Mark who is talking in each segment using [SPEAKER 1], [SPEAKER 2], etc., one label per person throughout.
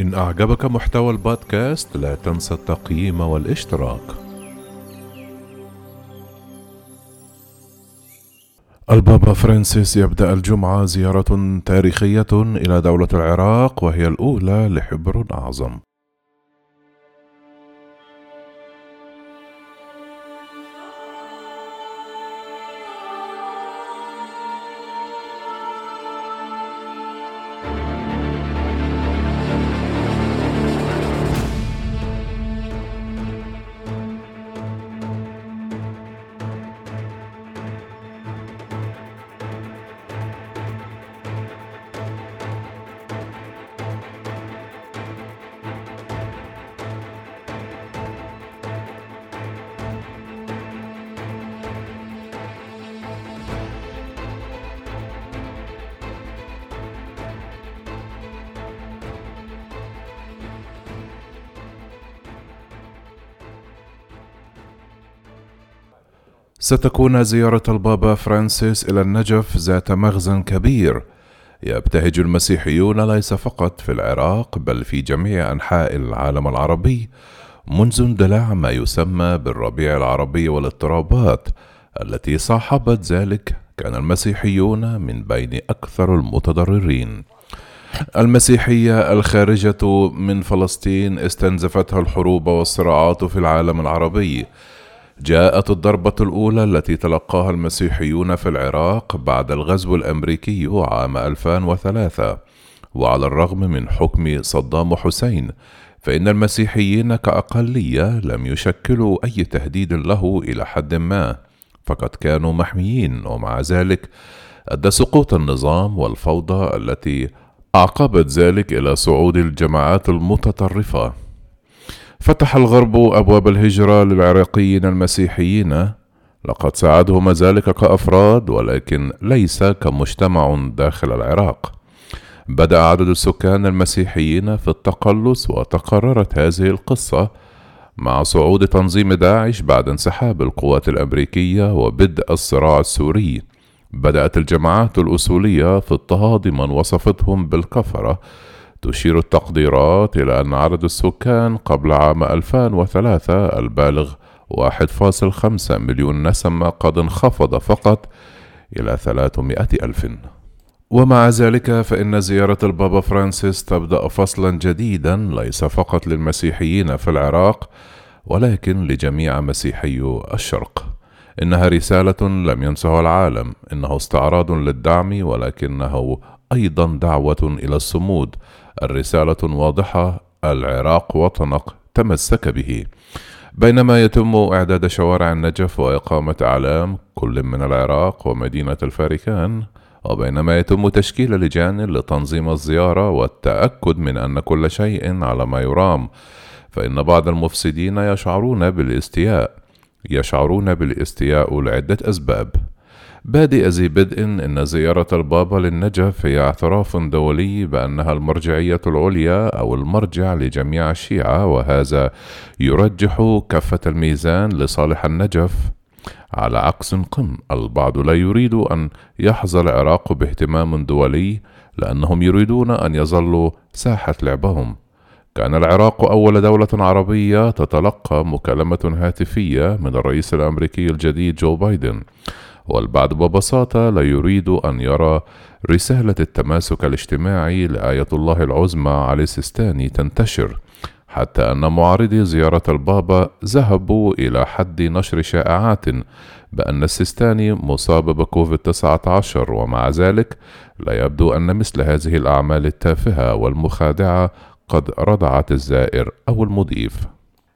[SPEAKER 1] إن أعجبك محتوى البودكاست لا تنسى التقييم والاشتراك. البابا فرانسيس يبدأ الجمعة زيارة تاريخية إلى دولة العراق وهي الأولى لحبر أعظم. ستكون زيارة البابا فرانسيس إلى النجف ذات مغزى كبير. يبتهج المسيحيون ليس فقط في العراق بل في جميع أنحاء العالم العربي منذ اندلاع ما يسمى بالربيع العربي والاضطرابات التي صاحبت ذلك كان المسيحيون من بين أكثر المتضررين. المسيحية الخارجة من فلسطين استنزفتها الحروب والصراعات في العالم العربي. جاءت الضربة الأولى التي تلقاها المسيحيون في العراق بعد الغزو الأمريكي عام 2003 وعلى الرغم من حكم صدام حسين فإن المسيحيين كأقلية لم يشكلوا أي تهديد له إلى حد ما فقد كانوا محميين. ومع ذلك أدى سقوط النظام والفوضى التي أعقبت ذلك إلى صعود الجماعات المتطرفة. فتح الغرب أبواب الهجرة للعراقيين المسيحيين. لقد ساعدهم ذلك كأفراد ولكن ليس كمجتمع داخل العراق. بدأ عدد السكان المسيحيين في التقلص وتكررت هذه القصة مع صعود تنظيم داعش بعد انسحاب القوات الأمريكية وبدء الصراع السوري. بدأت الجماعات الأصولية في اضطهاد من وصفتهم بالكفرة تشير التقديرات إلى أن عدد السكان قبل عام 2003 البالغ 1.5 مليون نسمة قد انخفض فقط إلى 300 ألف. ومع ذلك فإن زيارة البابا فرانسيس تبدأ فصلا جديدا ليس فقط للمسيحيين في العراق ولكن لجميع مسيحي الشرق. إنها رسالة لم ينسها العالم إنه استعراض للدعم ولكنه أيضا دعوة إلى الصمود. الرسالة واضحة العراق وطنك تمسك به. بينما يتم إعداد شوارع النجف وإقامة أعلام كل من العراق ومدينة الفاركان وبينما يتم تشكيل لجان لتنظيم الزيارة والتأكد من أن كل شيء على ما يرام. فإن بعض المفسدين يشعرون بالاستياء يشعرون بالاستياء لعدة أسباب. بادئ ذي بدء إن زيارة البابا للنجف هي اعتراف دولي بأنها المرجعية العليا أو المرجع لجميع الشيعة وهذا يرجح كفة الميزان لصالح النجف. على عكس قم البعض لا يريد أن يحظى العراق باهتمام دولي لأنهم يريدون أن يظلوا ساحة لعبهم. كان العراق أول دولة عربية تتلقى مكالمة هاتفية من الرئيس الأمريكي الجديد جو بايدن. والبعض ببساطة لا يريد أن يرى رسالة التماسك الاجتماعي لآية الله العظمى علي السيستاني تنتشر حتى أن معارضي زيارة البابا ذهبوا إلى حد نشر شائعات بأن السيستاني مصاب بكوفيد 19 ومع ذلك لا يبدو أن مثل هذه الأعمال التافهة والمخادعة قد ردعت الزائر أو المضيف.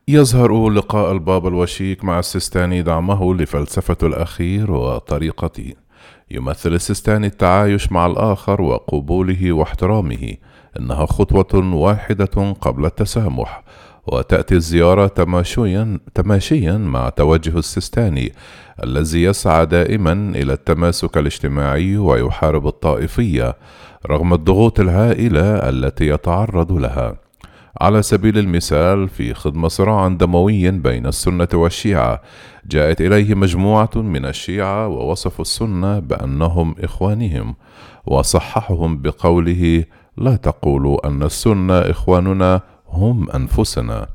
[SPEAKER 1] يظهر لقاء البابا الوشيك مع السيستاني دعمه لفلسفة الأخير وطريقته. يمثل السيستاني التعايش مع الآخر وقبوله واحترامه. إنها خطوة واحدة قبل التسامح. وتأتي الزيارة تماشيا تماشيا مع توجه السيستاني الذي يسعى دائما إلى التماسك الاجتماعي ويحارب الطائفية رغم الضغوط الهائلة التي يتعرض لها. على سبيل المثال في خضم صراع دموي بين السنة والشيعة جاءت إليه مجموعة من الشيعة ووصفوا السنة بأنهم إخوانهم وصححهم بقوله لا تقولوا أن السنة إخواننا هم أنفسنا.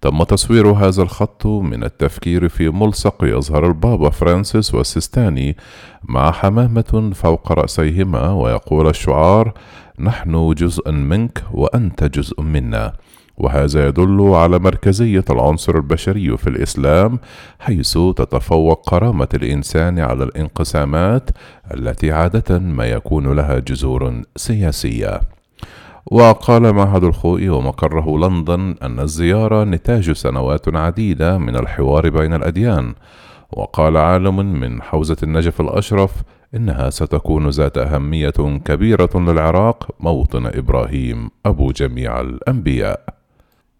[SPEAKER 1] تم تصوير هذا الخط من التفكير في ملصق يظهر البابا فرانسيس والسيستاني مع حمامة فوق رأسيهما ويقول الشعار نحن جزء منك وأنت جزء منا وهذا يدل على مركزية العنصر البشري في الإسلام حيث تتفوق كرامة الإنسان على الانقسامات التي عادة ما يكون لها جذور سياسية. وقال معهد الخوئي ومقره لندن أن الزيارة نتاج سنوات عديدة من الحوار بين الأديان. وقال عالم من حوزة النجف الأشرف إنها ستكون ذات أهمية كبيرة للعراق موطن إبراهيم أبو جميع الأنبياء.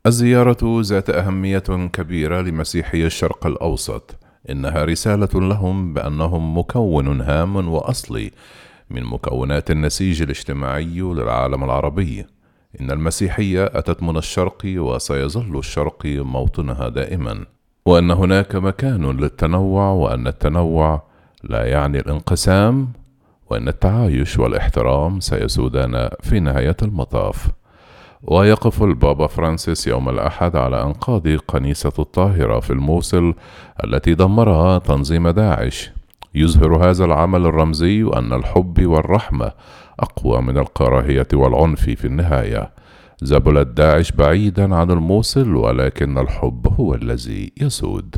[SPEAKER 1] الزيارة ذات أهمية كبيرة لمسيحي الشرق الأوسط. إنها رسالة لهم بأنهم مكون هام وأصلي من مكونات النسيج الاجتماعي للعالم العربي. إن المسيحية أتت من الشرق وسيظل الشرق موطنها دائما. وأن هناك مكان للتنوع وأن التنوع لا يعني الانقسام وأن التعايش والاحترام سيسودان في نهاية المطاف. ويقف البابا فرانسيس يوم الأحد على أنقاض كنيسة الطاهرة في الموصل التي دمرها تنظيم داعش. يظهر هذا العمل الرمزي أن الحب والرحمة أقوى من الكراهية والعنف في النهاية. زبلت داعش بعيدا عن الموصل ولكن الحب هو الذي يسود.